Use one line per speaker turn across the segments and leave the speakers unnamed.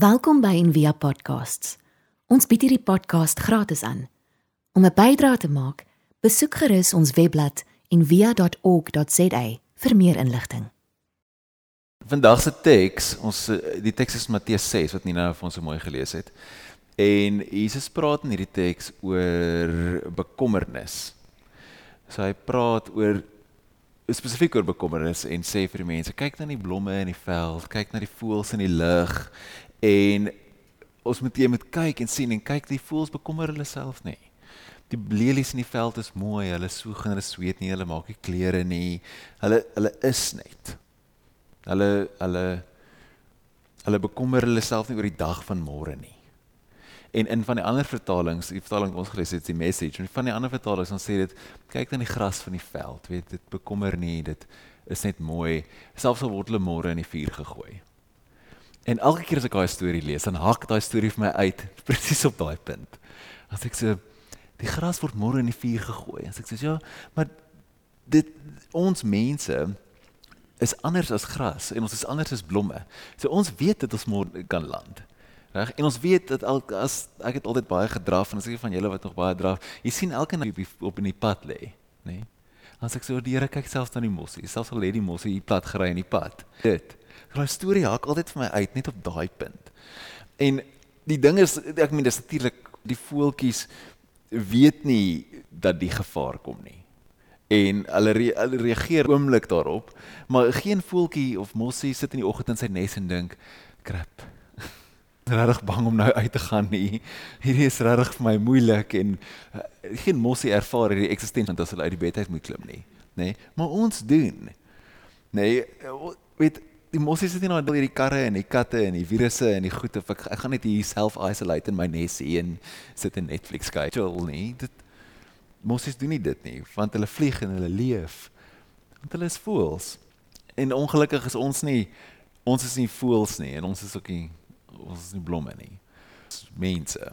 Welkom by Envia Podcasts. Ons bied hierdie podcast gratis aan. Om 'n bydrae te maak, besoek gerus ons webblad en via.org.za vir meer inligting.
Vandag se teks, ons die teks is Matteus 6 wat Nina vir ons so mooi gelees het. En Jesus praat in hierdie teks oor bekommernis. So hy praat oor spesifiek oor bekommernis en sê vir die mense, kyk na die blomme in die veld, kyk na die voëls in die lug en ons moet jy moet kyk en sien en kyk die voëls bekommer hulle self nie. Die lelies in die veld is mooi, hulle soeg en hulle sweet nie, hulle maak nie klere nie. Hulle hulle is net. Hulle hulle hulle bekommer hulle self nie oor die dag van môre nie. En in van die ander vertalings, die vertaling wat ons gelees het, is die message. En van die ander vertalings dan sê dit kyk dan die gras van die veld, weet dit bekommer nie, dit is net mooi. Selfs al word hulle môre in die vuur gegooi. En elke keer as ek daai storie lees, dan hak daai storie vir my uit presies op daai punt. As ek sê die gras word môre in die vuur gegooi. As ek sê ja, maar dit ons mense is anders as gras en ons is anders as blomme. So ons weet dit ons môre kan land. Reg? En ons weet dat al as ek het altyd baie gedraf en as ek van julle wat nog baie draf, jy sien elke nou op in die pad lê, nê? As ek so die Here kyk selfs na die mossie, selfs al lê die mossie hier plat gery in die pad. Dit. Daai storie hak altyd vir my uit net op daai punt. En die ding is ek meen dis natuurlik die voeltjies weet nie dat die gevaar kom nie. En hulle, re, hulle reageer oomblik daarop, maar geen voeltjie of mossie sit in die oggend in sy nes en dink, "Krap, regtig bang om nou uit te gaan nie. Hierdie is regtig vir my moeilik en uh, geen mossie ervaar hierdie eksistensie as hulle uit die bed uit moet klim nie, nê? Nee? Maar ons doen. Nê, nee, weet die mossie sit nie nou hierdie karre en die katte en die virusse en die goed of ek, ek gaan net hier self isolate in my nes en sit in Netflix kyk. Chill nie. Dit mossies doen nie dit nie, want hulle vlieg en hulle leef. Want hulle is voels. En ongelukkig is ons nie ons is nie voels nie en ons is ook nie ons is nie blomme nie. Ons mense.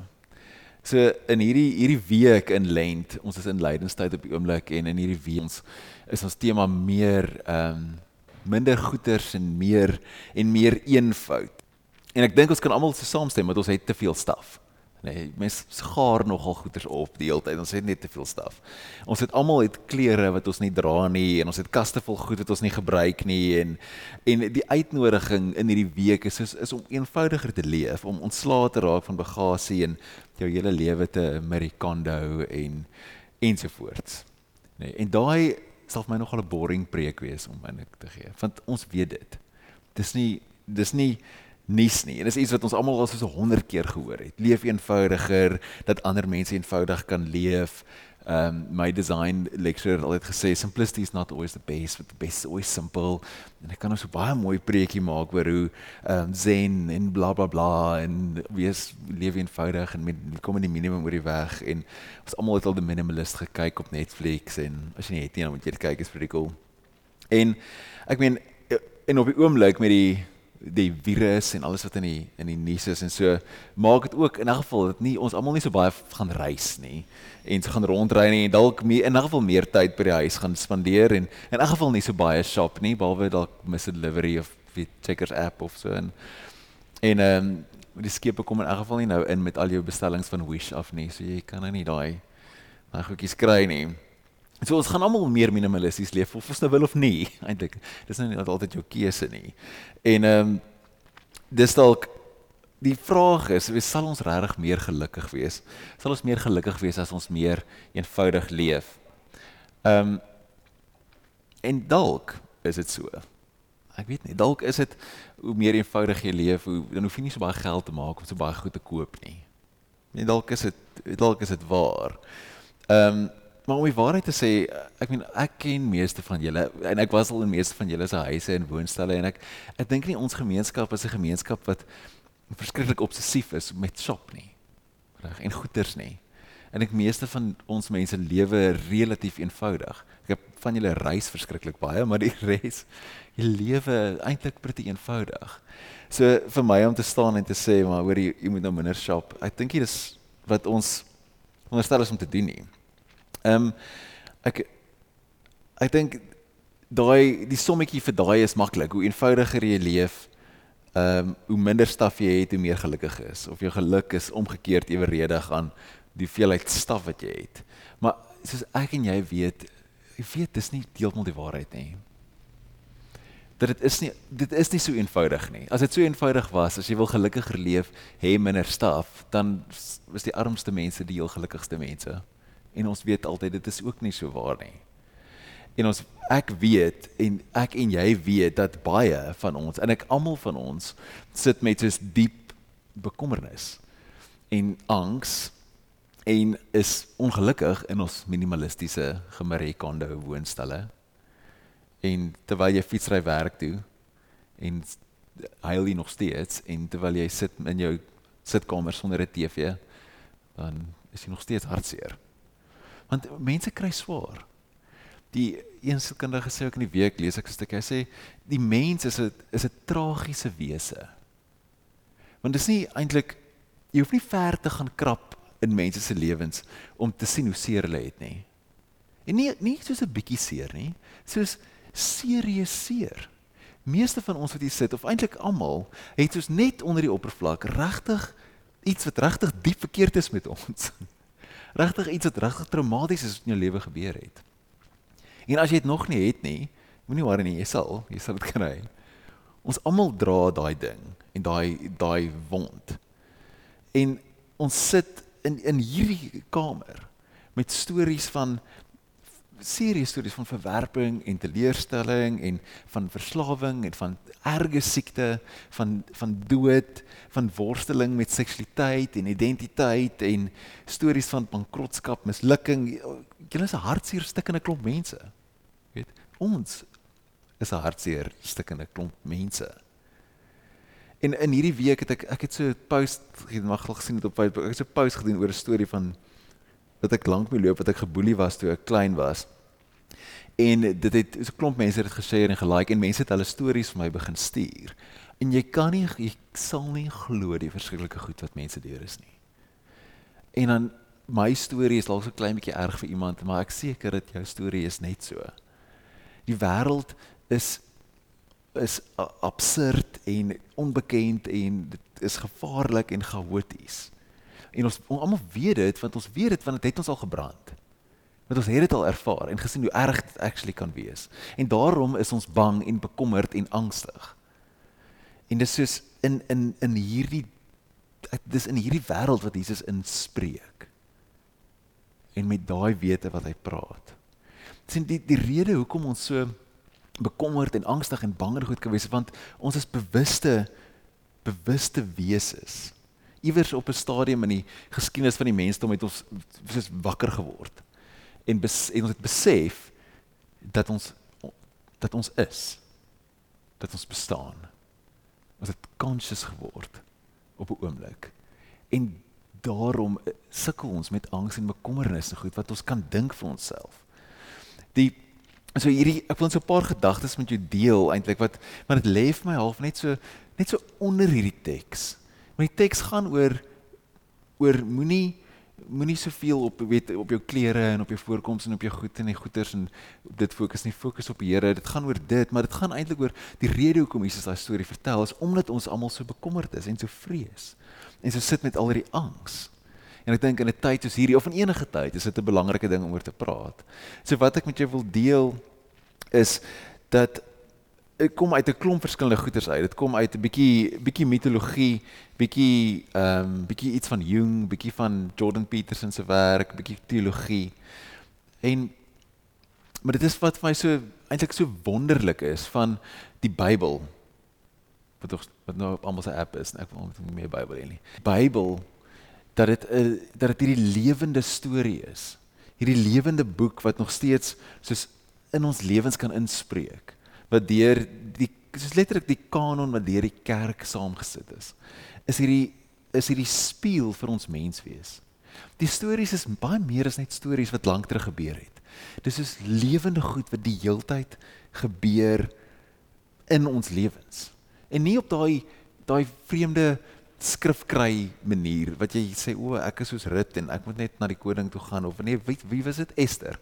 So in hierdie hierdie week in Lent, ons is in lydenstyd op die oomblik en in hierdie week ons is ons tema meer ehm um, minder goeders en meer en meer eenvoud. En ek dink ons kan almal so saamstem dat ons het te veel staf. Nee, mens gaar nogal goeders op die hele tyd. Ons het net te veel staf. Ons het almal het klere wat ons nie dra nie en ons het kaste vol goed wat ons nie gebruik nie en en die uitnodiging in hierdie week is is, is om eenvoudiger te leef, om ontslae te raak van bagasie en jou hele lewe te Amerikando en ensovoorts. Nee, en daai sal vir my nogal 'n boring preek wees om eintlik te gee, want ons weet dit. Dis nie dis nie nuus nie. En dis iets wat ons almal al so 100 keer gehoor het. Leef eenvoudiger dat ander mense eenvoudig kan leef. Um my design lecturer het altyd gesê simplicity is not always the best, but the best is always simple. En ek kan nou so baie mooi preekie maak oor hoe um zen en bla bla en wees leef eenvoudig en met kom in die minimum oor die weg en ons almal het al die minimalist gekyk op Netflix en as jy nie het nie dan moet jy dit kyk is pretty cool. En ek meen en op die oomblik met die die virus en alles wat in die in die nuus is en so maak dit ook in 'n geval dat nie ons almal nie so baie gaan reis nie en so gaan rondry nie en dalk meer in 'n geval meer tyd by die huis gaan spandeer en in 'n geval nie so baie shop nie behalwe dalk mis delivery of die Checkers app of so en en ehm um, die skepe kom in 'n geval nie nou in met al jou bestellings van Wish af nie so jy kan nou nie daai daai goedjies kry nie So ons gaan almal meer minimalisties leef of ons nou wil of nie eintlik. Dis nou nie altyd jou keuse nie. En ehm um, dis dalk die vraag is, wees sal ons regtig meer gelukkig wees? Sal ons meer gelukkig wees as ons meer eenvoudig leef? Ehm um, en dalk is dit so. Ek weet nie, dalk is dit hoe meer eenvoudig jy leef, hoe dan hoef jy nie so baie geld te maak om so baie goed te koop nie. Nee, dalk is dit dalk is dit waar. Ehm um, Maar om die waarheid te sê, ek meen ek ken meeste van julle en ek was al in meeste van julle se huise en woonstelle en ek ek dink nie ons gemeenskap is 'n gemeenskap wat verskriklik obsessief is met shop nie. Reg, en goeders nie. En ek meeste van ons mense lewe relatief eenvoudig. Ek heb van julle reis verskriklik baie, maar die res jy lewe eintlik pretty eenvoudig. So vir my om te staan en te sê maar hoor jy, jy moet nou minder shop. Ek dink dit is wat ons onderstel is om te doen nie. Ehm um, ek ek dink daai die sommetjie vir daai is maklik. Hoe eenvoudiger jy leef, ehm um, hoe minder staf jy het, hoe meer gelukkig is of jou geluk is omgekeerd eweredig aan die veelheid staf wat jy het. Maar soos ek en jy weet, jy weet dis nie deeltemal die waarheid nie dat dit is nie dit is nie so eenvoudig nie. As dit so eenvoudig was, as jy wil gelukkiger leef, hê minder staf, dan is die armste mense die heel gelukkigste mense. En ons weet altyd dit is ook nie so waar nie. En ons ek weet en ek en jy weet dat baie van ons en ek almal van ons sit met so diep bekommernis en angs en is ongelukkig in ons minimalistiese gemerikande woonstelle en terwyl jy fietsry werk toe en huil jy nog steeds en terwyl jy sit in jou sitkamer sonder 'n TV dan is jy nog steeds hartseer. Want mense kry swaar. Die een sielkundige sê ook in die week lees ek 'n stukkie hy sê die mens is 'n is 'n tragiese wese. Want dit is nie eintlik jy hoef nie ver te gaan krap in mense se lewens om te sien hoe seer hulle het nie. En nie nie soos 'n bietjie seer nie, soos serieus seer. Meeste van ons wat hier sit of eintlik almal het soos net onder die oppervlak regtig iets wat regtig diep verkeerd is met ons. Regtig iets wat regtig traumaties is in jou lewe gebeur het. En as jy dit nog nie het nie, moenie worry nie, jy sal, jy sal dit kry. Ons almal dra daai ding en daai daai wond. En ons sit in in hierdie kamer met stories van serieus stories van verwerping en teleurstelling en van verslawing en van erge siekte, van van dood, van worsteling met seksualiteit en identiteit en stories van bankrotskap, mislukking. Julle is 'n hartseer stikkende klomp mense. Weet, ons is 'n hartseer stikkende klomp mense. En in hierdie week het ek ek het so 'n post mag al gesien het op Facebook. Ek het so 'n post gedoen oor 'n storie van wat ek lank mee loop wat ek geboelie was toe ek klein was. En dit het so 'n klomp mense het dit geshare en gelike en mense het hulle stories vir my begin stuur. En jy kan nie jy sal nie glo die verskriklike goed wat mense deur is nie. En dan my storie is dalk so klein bietjie erg vir iemand, maar ek seker dat jou storie is net so. Die wêreld is is absurd en onbekend en dit is gevaarlik en chaoties. En ons almal weet dit want ons weet dit want dit het ons al gebrand. Want ons het dit al ervaar en gesien hoe erg dit actually kan wees. En daarom is ons bang en bekommerd en angstig. En dis soos in in in hierdie dis in hierdie wêreld wat Jesus inspreek. En met daai wete wat hy praat. Sien die die rede hoekom ons so bekommerd en angstig en bang en goed kan wees want ons is bewuste bewuste wesens iewers op 'n stadium in die geskiedenis van die mensdom het ons soos wakker geword. En, bes, en ons het besef dat ons dat ons is dat ons bestaan. Ons het conscious geword op 'n oomblik. En daarom sukkel ons met angs en bekommernisse goed wat ons kan dink vir onsself. Die so hierdie ek wil so 'n paar gedagtes met jou deel eintlik wat want dit lê vir my half net so net so onder hierdie teks. Maar die teks gaan oor oor moenie moenie soveel op weet op jou klere en op jou voorkoms en op jou goed en die goeders en dit fokus nie. Fokus op die Here. Dit gaan oor dit maar dit gaan eintlik oor die rede hoekom Jesus daai storie vertel is omdat ons almal so bekommerd is en so vrees en so sit met al hierdie angs. En ek dink in 'n tyd soos hierdie of in enige tyd is dit 'n belangrike ding om oor te praat. So wat ek met jou wil deel is dat dit kom uit 'n klomp verskillende goeters uit. Dit kom uit 'n bietjie bietjie mitologie, bietjie ehm um, bietjie iets van Jung, bietjie van Jordan Peterson se werk, bietjie teologie. En maar dit is wat vir my so eintlik so wonderlik is van die Bybel. Wat tog wat nou op almal se app is, ek wil net meer Bybel hê nie. Bybel dat dit 'n uh, dat dit hierdie lewende storie is. Hierdie lewende boek wat nog steeds soos in ons lewens kan inspreek wat deur die soos letterlik die kanon wat deur die kerk saamgesit is. Is hierdie is hierdie spieël vir ons menswees. Die stories is baie meer as net stories wat lank terug gebeur het. Dis is lewende goed wat die heeltyd gebeur in ons lewens. En nie op daai daai vreemde skrifkry manier wat jy sê o ek is soos Rut en ek moet net na die koning toe gaan of nee wie wie was dit Esther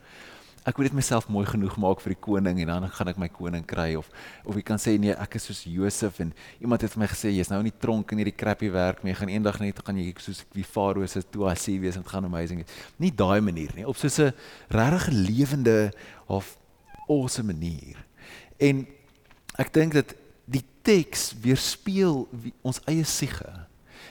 ek moet net myself mooi genoeg maak vir die koning en dan gaan ek my koning kry of of jy kan sê nee, ek is soos Josef en iemand het vir my gesê jy's nou in die tronk in hierdie crappy werk, maar jy gaan eendag net gaan jy soos die Farao se toe as jy wees en dit gaan amazing. Nie daai manier nie, op so 'n regtig lewende of awesome manier. En ek dink dat die teks weerspieël ons eie siege.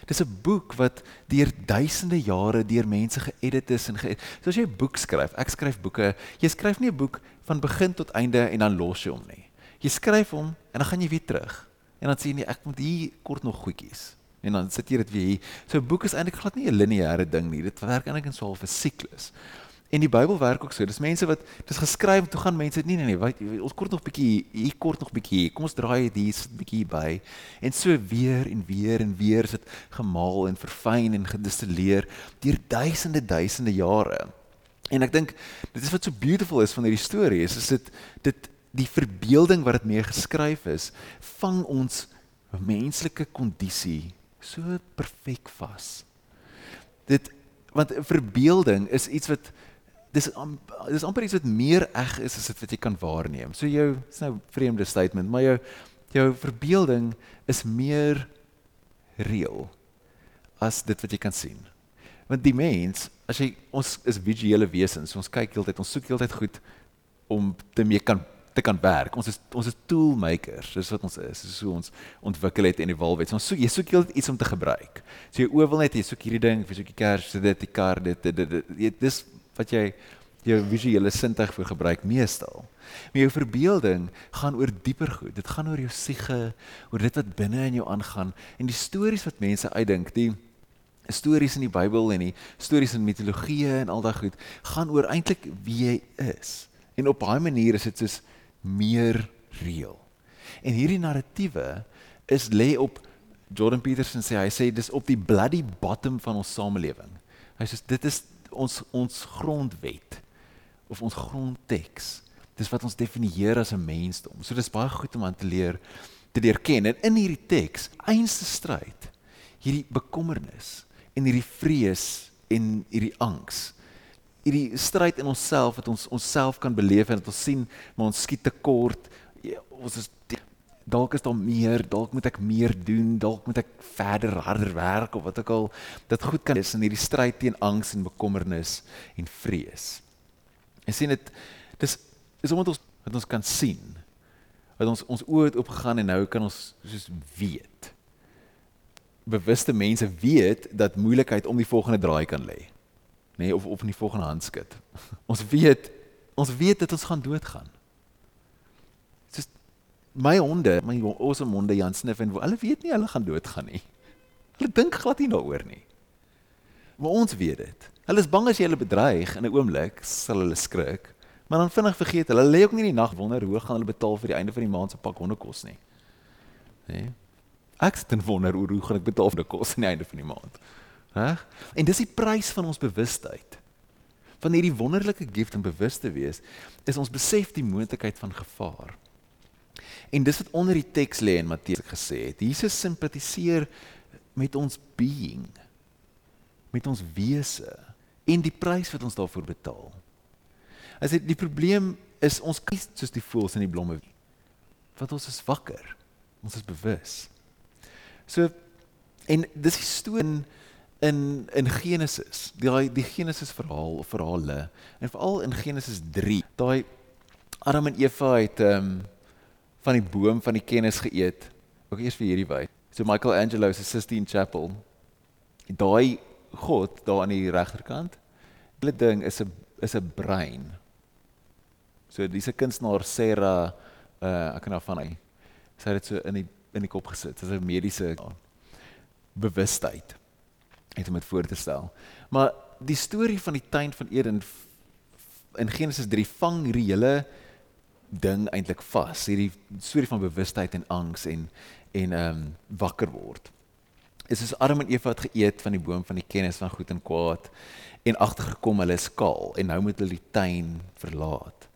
Dis 'n boek wat deur duisende jare deur mense geëdit is en ge So as jy 'n boek skryf, ek skryf boeke, jy skryf nie 'n boek van begin tot einde en dan los jy hom nie. Jy skryf hom en dan gaan jy weer terug. En dan sê jy nee, ek moet hier kort nog goedjies. En dan sit jy dit weer hier. So 'n boek is eintlik glad nie 'n lineêre ding nie. Dit werk eintlik in so 'n siklus. En die Bybel werk ook so. Dis mense wat dis geskryf, toe gaan mense nee nee nee, wat ons kort nog bietjie hier kort nog bietjie. Kom ons draai dit hier bietjie by. En so weer en weer en weer is dit gemaal en verfyn en gedistilleer deur duisende duisende jare. En ek dink dit is wat so beautiful is van hierdie storie is is dit dit die verbeelding wat dit mee geskryf is, vang ons menslike kondisie so perfek vas. Dit want verbeelding is iets wat dis dis amper iets wat meer eg is as dit wat jy kan waarneem. So jou is nou vreemde statement, maar jou jou verbeelding is meer reëel as dit wat jy kan sien. Want die mens, as jy ons is visuele wesens, ons kyk heeltyd, ons soek heeltyd goed om te mee kan te kan werk. Ons is ons is tool makers. Dis wat ons is. Dis hoe ons ontwikkel het en evolve het. So ons soek jy soek heeltyd iets om te gebruik. So jy oor wil net jy soek hierdie ding, jy soek die kers, dit die kar, dit, dit, dit dis wat jy jou visuele sintuig vir gebruik meestal. Maar jou verbeelding gaan oor dieper goed. Dit gaan oor jou siege, oor dit wat binne in jou aangaan en die stories wat mense uitdink, die stories in die Bybel en die stories in mitologie en al daai goed, gaan oor eintlik wie jy is. En op daai manier is dit soos meer reëel. En hierdie narratiewe is lê op Jordan Peterson sê hy sê dis op die bloody bottom van ons samelewing. Hy sê dit is ons ons grondwet of ons grondteks. Dis wat ons definieer as 'n mensdom. So dis baie goed om aan te leer te leer ken en in hierdie teks einste stryd hierdie bekommernis en hierdie vrees en hierdie angs. Hierdie stryd in onsself wat ons onsself kan beleef en dat ons sien maar ons skiet tekort. Ja, ons is dalk is daar meer, dalk moet ek meer doen, dalk moet ek verder harder werk of wat ook al. Dit goed kan is in hierdie stryd teen angs en bekommernis en vrees. En sien dit dis is omdat ons wat ons kan sien. Wat ons ons oë het oopgegaan en nou kan ons soos weet. Bewuste mense weet dat moeilikheid om die volgende draai kan lê. Nê nee, of of in die volgende handskud. Ons weet ons weet dat ons gaan doodgaan. My honde, my awesome honde Jan Sniff en hulle weet nie hulle gaan doodgaan nie. Hulle dink glad nie daaroor nie. Maar ons weet dit. Hulle is bang as jy hulle bedreig in 'n oomblik sal hulle skrik. Maar dan vinnig vergeet hulle. Hulle lê ook nie in die nag wonder hoe gaan hulle betaal vir die einde van die maand se pak hondekos nie. Nê? Ek sit en wonder hoe gaan ek betaal vir die kos aan die einde van die maand. Reg? En dis die prys van ons bewustheid. Van hierdie wonderlike gift om bewus te wees, is ons besef die moontlikheid van gevaar. En dis wat onder die teks lê in Matteus gesê het. Jesus simpatiseer met ons being, met ons wese en die prys wat ons daarvoor betaal. As dit die probleem is ons kies soos die voëls in die blomme. Wat ons is wakker. Ons is bewus. So en dis die storie in in Genesis, daai die Genesis verhaal of verhale en veral in Genesis 3, daai Adam en Eva het ehm um, van die boom van die kennis geëet. Ook eers vir hierdie wyd. So Michelangelo se Sistine Chapel. Daai God daar aan die regterkant. Hulle ding is 'n is 'n brein. So dis 'n kunstenaar Sarah uh ek kan af van hy. Sy het dit so in die in die kop gesit. Dis 'n mediese bewustheid. Het om dit voor te stel. Maar die storie van die tuin van Eden in Genesis 3 vang hierdie hele ding eintlik vas. Hierdie storie van bewustheid en angs en en ehm um, wakker word is soos Adam en Eva het geëet van die boom van die kennis van goed en kwaad en agtergekom hulle is kaal en nou moet hulle die tuin verlaat.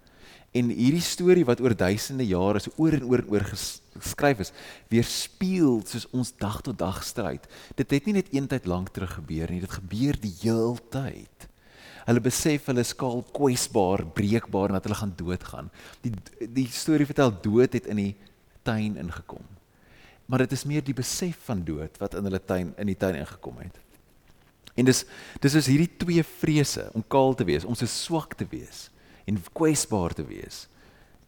En hierdie storie wat oor duisende jare so oor en oor en oor geskryf is, weerspieël soos ons dag tot dag stryd. Dit het nie net eendag lank terug gebeur nie, dit gebeur die heeltyd. Hulle besef hulle is skaal kwesbaar, breekbaar en dat hulle gaan doodgaan. Die die storie vertel dood het in die tuin ingekom. Maar dit is meer die besef van dood wat in hulle tuin in die tuin ingekom het. En dis dis is hierdie twee vrese om kaal te wees, om so swak te wees en kwesbaar te wees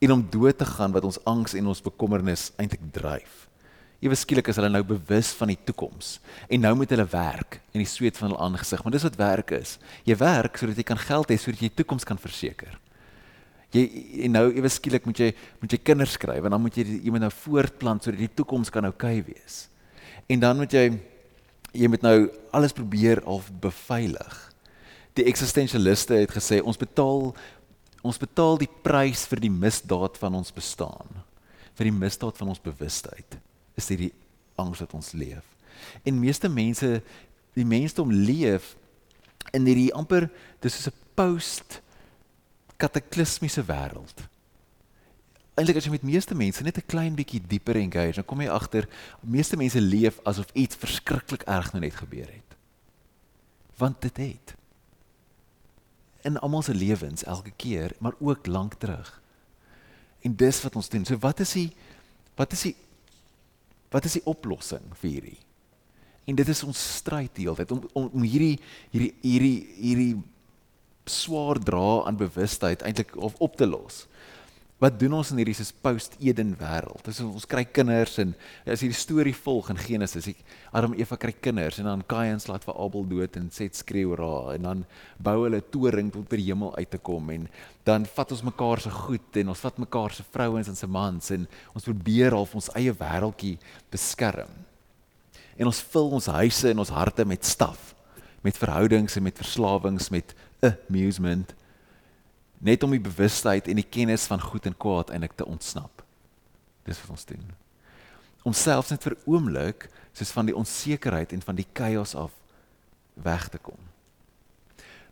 en om dood te gaan wat ons angs en ons bekommernis eintlik dryf. Ewe skielik is hulle nou bewus van die toekoms en nou moet hulle werk in die sweet van hul aangesig, want dis wat werk is. Jy werk sodat jy kan geld hê sodat jy toekoms kan verseker. Jy en nou ewe skielik moet jy moet jy kinders skryf en dan moet jy moet nou voortplant sodat die toekoms kan oukei okay wees. En dan moet jy jy moet nou alles probeer of beveilig. Die eksistensialiste het gesê ons betaal ons betaal die prys vir die misdaad van ons bestaan, vir die misdaad van ons bewustheid is hierdie angs wat ons leef. En meeste mense die mensdom leef in hierdie amper dis soos 'n post kataklismiese wêreld. Eintlik as jy met meeste mense net 'n klein bietjie dieper engage, dan kom jy agter meeste mense leef asof iets verskriklik erg nou net gebeur het. Want dit het in almal se lewens elke keer, maar ook lank terug. En dis wat ons doen. So wat is die wat is die Wat is die oplossing vir hierdie? En dit is ons stryd die hele tyd om, om om hierdie hierdie hierdie hierdie swaar dra aan bewustheid eintlik of op te los. Wat doen ons in hierdie soos post-Eden wêreld? Dis ons kry kinders en as hierdie storie volg in Genesis, ek Adam en Eva kry kinders en dan Kain slaat vir Abel dood en Set skreeu ra en dan bou hulle 'n toring tot by die hemel uit te kom en dan vat ons mekaar se goed en ons vat mekaar se vrouens en se mans en ons probeer half ons eie wêreldjie beskerm. En ons vul ons huise en ons harte met staf, met verhoudings en met verslawings met amusement net om die bewustheid en die kennis van goed en kwaad eintlik te ontsnap. Dis wat ons doen. Om selfs net vir oomblik soos van die onsekerheid en van die chaos af weg te kom.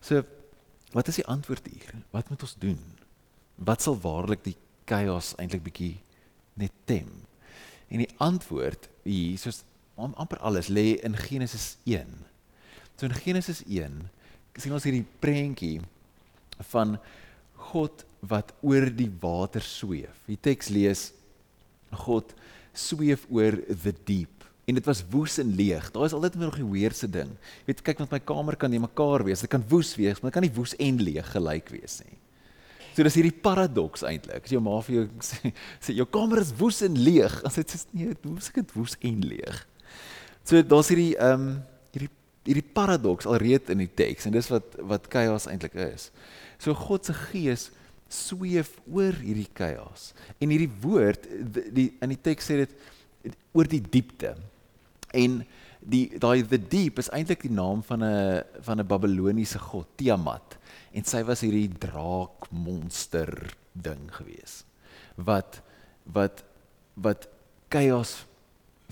So wat is die antwoord hier? Wat moet ons doen? Wat sal waarlik die chaos eintlik bietjie net tem? En die antwoord hier soos om amper alles lê in Genesis 1. So in Genesis 1 sien ons hierdie prentjie van God wat oor die water sweef. Die teks lees God sweef oor the deep. En dit was woes en leeg. Daar is altyd nog die weirdste ding. Jy weet kyk met my kamer kan jy mekaar wees. Dit kan woes wees, maar dit kan nie woes en leeg gelyk wees nie. So dis hierdie paradoks eintlik. As jou ma vir jou sê, sê jou kamer is woes en leeg, as dit is nee, woes ek dit woes en leeg. So daar's hierdie ehm um, hierdie hierdie paradoks alreeds in die teks en dis wat wat chaos eintlik is. So God se gees sweef oor hierdie chaos. En hierdie woord die, die in die teks sê dit oor die diepte. En die daai the deep is eintlik die naam van 'n van 'n Babiloniese god, Tiamat. En sy was hierdie draak monster ding gewees. Wat wat wat chaos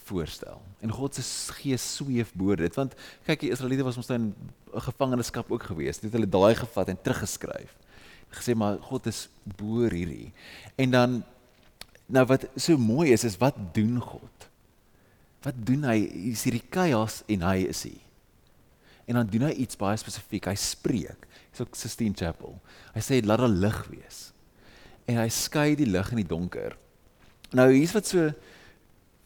voorstel. En God se gees sweef bo dit want kyk die Israeliete was mos dan 'n gevangenskap ook gewees. Dit hulle daai gevat en teruggeskryf. Gesê maar God is bo hierdie. En dan nou wat so mooi is is wat doen God? Wat doen hy? Hy's hierdie chaos en hy is hy. En dan doen hy iets baie spesifiek. Hy spreek. Hy's ook Sistine Chapel. Hy sê laat daar lig wees. En hy skei die lig in die donker. Nou hier's wat so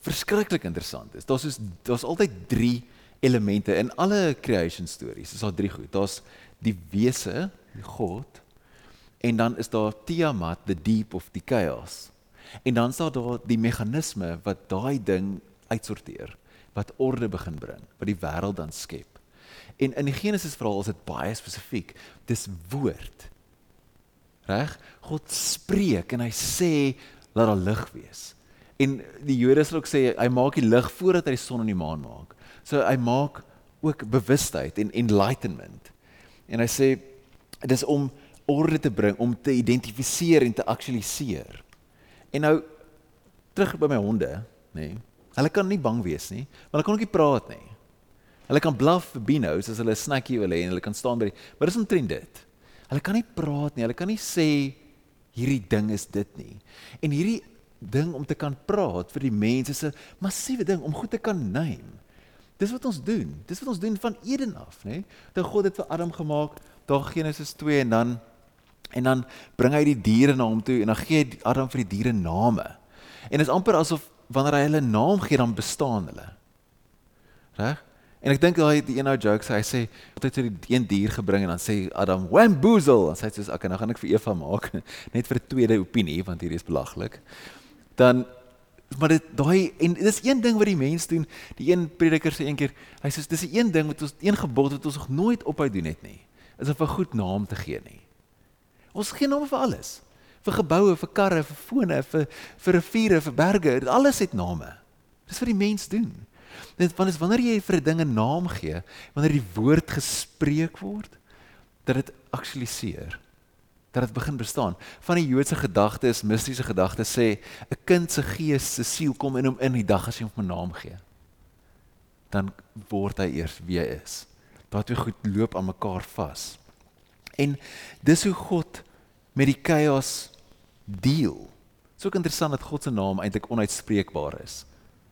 verskriklik interessant is. Daar's soos daar's altyd 3 elemente in alle creation stories. Dis al drie goed. Daar's die wese, die God, en dan is daar Tiamat, the deep of the chaos. En dan staan daar die meganisme wat daai ding uitsorteer, wat orde begin bring, wat die wêreld dan skep. En in die Genesis verhaal is dit baie spesifiek. Dis woord. Reg? God spreek en hy sê laat daar lig wees. En die Jode sal ook sê hy maak die lig voordat hy die son en die maan maak. So hy maak ook bewustheid en enlightenment. En hy sê dit is om orde te bring, om te identifiseer en te aktualiseer. En nou terug by my honde, nê. Nee, hulle kan nie bang wees nie, maar hulle kan ook nie praat nie. Hulle kan blaf vir binos as hulle 'n snackie wil hê en hulle kan staan by die Maar dis omtrent dit. Hulle kan nie praat nie. Hulle kan nie sê hierdie ding is dit nie. En hierdie ding om te kan praat vir die mense se massiewe ding om goed te kan neem. Dis wat ons doen. Dis wat ons doen van Eden af, nê? Dat God het vir Adam gemaak, daar Genesis 2 en dan en dan bring hy die diere na hom toe en dan gee Adam vir die diere name. En dit is amper asof wanneer hy hulle naam gee dan bestaan hulle. Reg? En ek dink hy die een ou joke sê hy sê het hy die een dier gebring en dan sê Adam wamboozle en sê hy sê okay nou gaan ek vir Eva maak net vir 'n tweede opinie want hierdie is belaglik. Dan maar dit daai en dis een ding wat die mens doen. Die een prediker sê eendag hy sê dis 'n een ding wat ons een gebod wat ons nog nooit ophou doen het nie. Is om 'n goed naam te gee nie. Ons gee name vir alles. Vir geboue, vir karre, vir fone, vir vir riviere, vir berge. Alles het name. Dis wat die mens doen. Dit want is wanneer jy vir 'n ding 'n naam gee, wanneer die woord gespreek word, dat dit aktualiseer. Dat dit begin bestaan. Van die Joodse gedagtes, mistiese gedagtes sê 'n kind se gees, se siel kom in hom in die dag as jy hom 'n naam gee. Dan word hy eers wie hy is. Daardie twee goed loop aan mekaar vas. En dis hoe God met die chaos deel. Dit is ook interessant dat God se naam eintlik onuitspreekbaar is.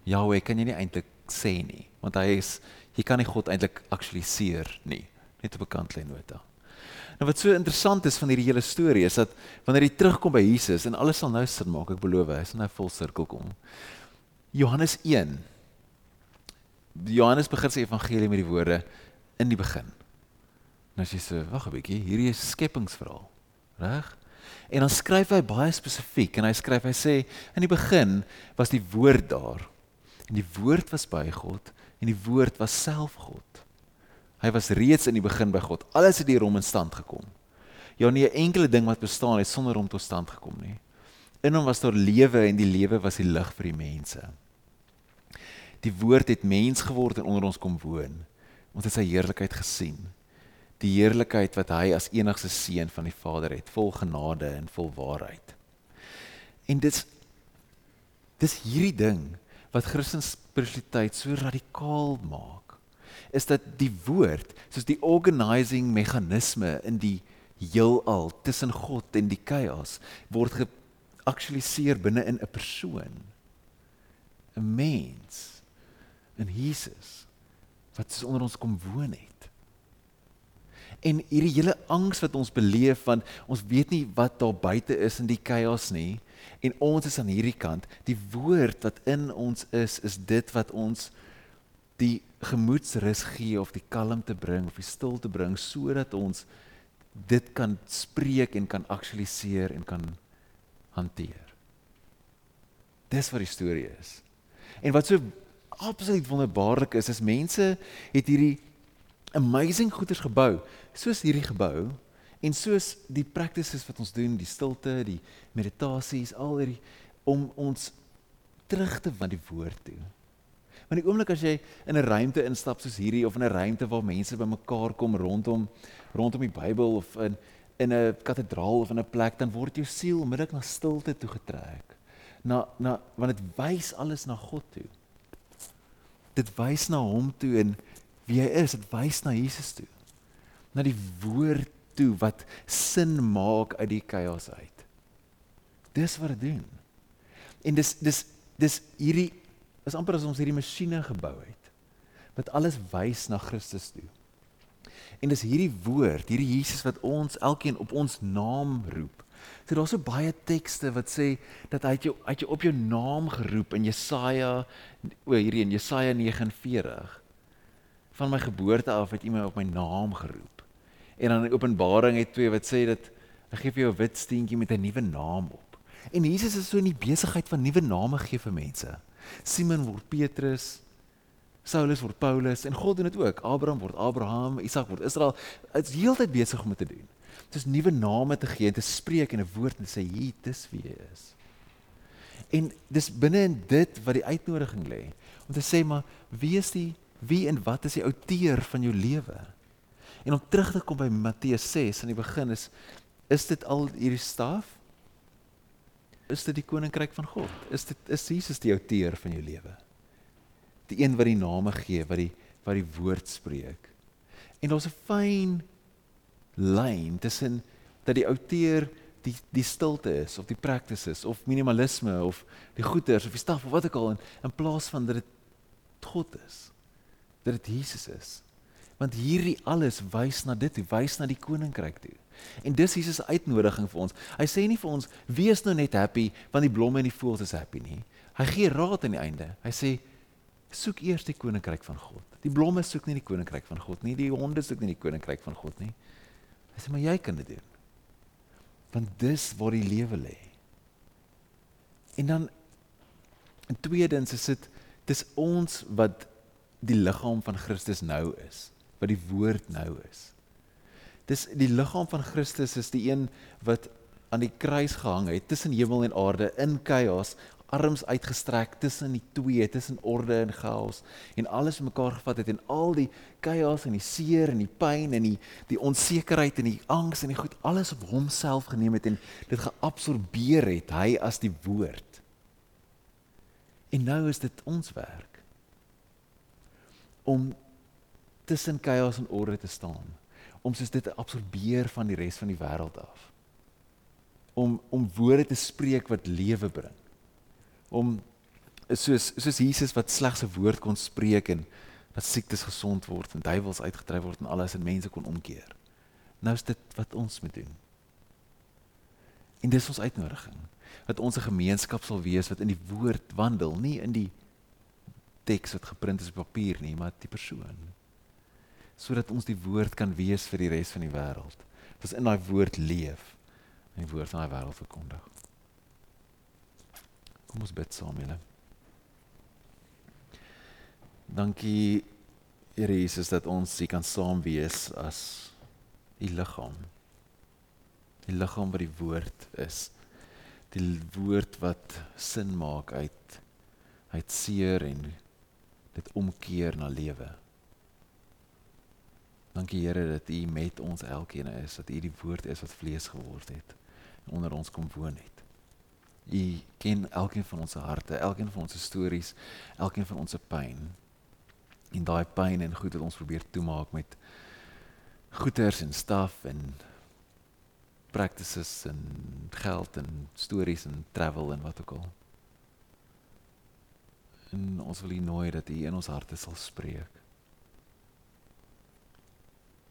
Jahweh kan jy nie eintlik sê nie, want hy is jy kan nie God eintlik aktualiseer nie, net op 'n kantlyn nota. Nou wat so interessant is van hierdie hele storie is dat wanneer hy terugkom by Jesus en alles sal nou sin maak, ek beloof, hy sal nou vol sirkel kom. Johannes 1. Johannes begin sy evangelie met die woorde in die begin. Nou as jy sê, wag 'n bietjie, hierdie is skepingsverhaal, reg? En dan skryf hy baie spesifiek en hy skryf hy sê in die begin was die woord daar En die woord was by God en die woord was self God. Hy was reeds in die begin by God. Alles het deur hom in stand gekom. Ja, nie 'n enkele ding wat bestaan het sonder hom tot stand gekom nie. In hom was daar lewe en die lewe was die lig vir die mense. Die woord het mens geword en onder ons kom woon. Ons het sy heerlikheid gesien. Die heerlikheid wat hy as enigste seun van die Vader het, vol genade en vol waarheid. En dit dis hierdie ding wat Christelike spiritualiteit so radikaal maak, is dat die woord, soos die organizing meganisme in die heelal tussen God en die chaos, word geaktualiseer binne in 'n persoon. 'n Mens in Jesus wat onder ons kom woon het. En hierdie hele angs wat ons beleef van ons weet nie wat daar buite is in die chaos nie, En ons is aan hierdie kant. Die woord wat in ons is, is dit wat ons die gemoedsrus gee of die kalmte bring of die stilte bring sodat ons dit kan spreek en kan aktualiseer en kan hanteer. Dis wat die storie is. En wat so absoluut wonderbaarlik is, is mense het hierdie amazing goeders gebou, soos hierdie gebou En soos die practices wat ons doen, die stilte, die meditasies, al hierdie om ons terug te van die woord toe. Want die oomblik as jy in 'n ruimte instap soos hierdie of in 'n ruimte waar mense bymekaar kom rondom rondom die Bybel of in in 'n kathedraal of in 'n plek dan word jou siel onmiddellik na stilte toe getrek. Na na want dit wys alles na God toe. Dit wys na hom toe en wie hy is, dit wys na Jesus toe. Na die woord toe wat sin maak uit die chaos uit. Dis wat dit doen. En dis dis dis hierdie is amper as ons hierdie masjiene gebou het wat alles wys na Christus toe. En dis hierdie woord, hierdie Jesus wat ons elkeen op ons naam roep. So daar's so baie tekste wat sê dat hy jou uit jou op jou naam geroep in Jesaja o hierdie in Jesaja 49. Van my geboorte af het my op my naam geroep. En dan in Openbaring het twee wat sê dat hy gee vir jou 'n wit steentjie met 'n nuwe naam op. En Jesus is so in die besigheid van nuwe name gee vir mense. Simon word Petrus, Saulus word Paulus en God doen dit ook. Abraham word Abraham, Isak word Israel. Is heeltyd besig om dit te doen. Dis nuwe name te gee en te spreek en 'n woord en sê hier dis wie jy is. En dis binne in dit wat die uitnodiging lê om te sê maar wie is die wie en wat is die outeur van jou lewe? En om terug te kom by Matteus 6 aan die begin is is dit al hierdie staf? Is dit die koninkryk van God? Is dit is Jesus die outeur van jou lewe? Die een wat die name gee, wat die wat die woord spreek. En daar's 'n fyn lyn tussen dat die outeur die die stilte is of die practices of minimalisme of die goeders of die staf of wat ook al in in plaas van dat dit God is. Dat dit Jesus is Want hierdie alles wys na dit, wys na die koninkryk toe. En dis Jesus uitnodiging vir ons. Hy sê nie vir ons wees nou net happy want die blomme en die voëls is happy nie. Hy gee raad aan die einde. Hy sê soek eers die koninkryk van God. Die blomme soek nie die koninkryk van God nie, die honde soek nie die koninkryk van God nie. Hy sê maar jy kan dit doen. Want dis waar die lewe lê. En dan in tweedens is dit dis ons wat die liggaam van Christus nou is, wat die woord nou is. Dis die liggaam van Christus is die een wat aan die kruis gehang het tussen hemel en aarde in chaos arms uitgestrek tussen die twee tussen orde en chaos en alles mekaar gevat het en al die chaos en die seer en die pyn en die die onsekerheid en die angs en die goed alles op homself geneem het en dit geabsorbeer het hy as die woord en nou is dit ons werk om tussen chaos en orde te staan om soos dit te absorbeer van die res van die wêreld af. Om om woorde te spreek wat lewe bring. Om soos soos Jesus wat slegs 'n woord kon spreek en dat siektes gesond word en duiwels uitgedryf word en alles en mense kon omkeer. Nou is dit wat ons moet doen. En dis ons uitnodiging dat ons 'n gemeenskap sal wees wat in die woord wandel, nie in die teks wat geprint is op papier nie, maar die persoon sodat ons die woord kan wees vir die res van die wêreld. Ons in daai woord leef en die woord van daai wêreld verkondig. Kom ons bid saam, julle. Dankie Here Jesus dat ons hier kan saam wees as u liggaam. Die liggaam wat die woord is. Die woord wat sin maak uit uit seer en dit omkeer na lewe. Dankie Here dat U met ons elkeen is, dat U die woord is wat vlees geword het en onder ons kom woon het. U ken elkeen van ons harte, elkeen van ons stories, elkeen van ons pyn. En daai pyn en goed wat ons probeer toemaak met goeders en staf en practices en geld en stories en travel en wat ook al. En ons wil U nooi dat U in ons harte sal spreek.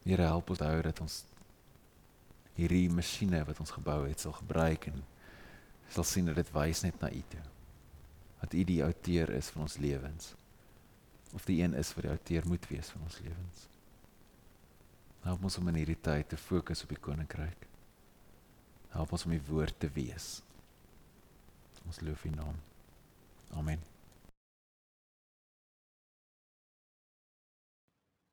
Here help ons hou dat ons hierdie masjiene wat ons gebou het sal gebruik en sal sien dat dit wys net na U toe. Dat U die outeur is van ons lewens. Of die een is wat die outeur moet wees van ons lewens. Help ons om in hierdie tyd te fokus op die koninkryk. Help ons om die woord te wees. Ons loof U naam. Amen.